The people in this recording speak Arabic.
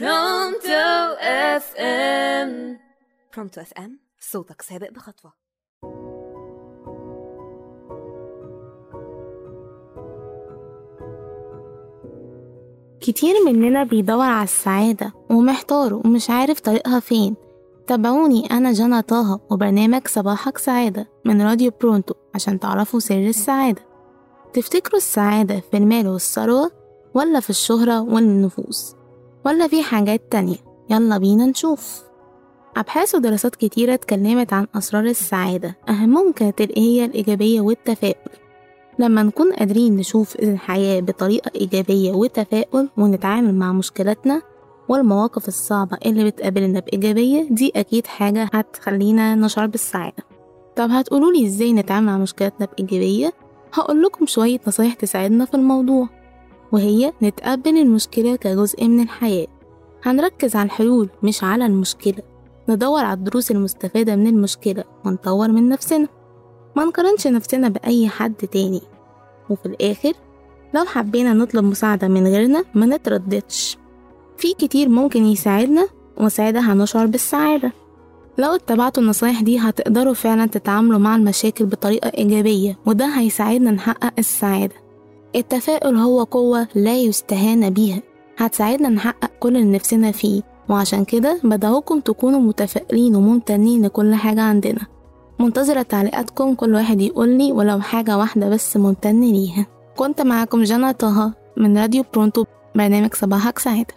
برونتو FM برونتو FM صوتك سابق بخطوة. كتير مننا بيدور على السعادة ومحتار ومش عارف طريقها فين. تابعوني أنا جنى طه وبرنامج صباحك سعادة من راديو برونتو عشان تعرفوا سر السعادة. تفتكروا السعادة في المال والثروة ولا في الشهرة والنفوس؟ ولا في حاجات تانية. يلا بينا نشوف. أبحاث ودراسات كتيرة اتكلمت عن أسرار السعادة. أهمهم كانت هي؟ الإيجابية والتفاؤل. لما نكون قادرين نشوف الحياة بطريقة إيجابية وتفاؤل ونتعامل مع مشكلاتنا والمواقف الصعبة اللي بتقابلنا بإيجابية دي أكيد حاجة هتخلينا نشعر بالسعادة. طب هتقولولي إزاي نتعامل مع مشكلاتنا بإيجابية؟ هقول لكم شوية نصايح تساعدنا في الموضوع. وهي نتقبل المشكلة كجزء من الحياة. هنركز على الحلول مش على المشكلة. ندور على الدروس المستفادة من المشكلة ونطور من نفسنا. ما نقارنش نفسنا بأي حد تاني. وفي الآخر لو حبينا نطلب مساعدة من غيرنا ما نترددش. في كتير ممكن يساعدنا وساعتها هنشعر بالسعادة. لو اتبعتوا النصايح دي هتقدروا فعلا تتعاملوا مع المشاكل بطريقة إيجابية وده هيساعدنا نحقق السعادة. التفاؤل هو قوة لا يستهان بيها. هتساعدنا نحقق كل اللي نفسنا فيه. وعشان كده بدعوكم تكونوا متفائلين وممتنين لكل حاجة عندنا. منتظرة تعليقاتكم. كل واحد يقولي ولو حاجة واحدة بس ممتن ليها. كنت معاكم جنى طه من راديو برونتو. برنامج صباحك سعادة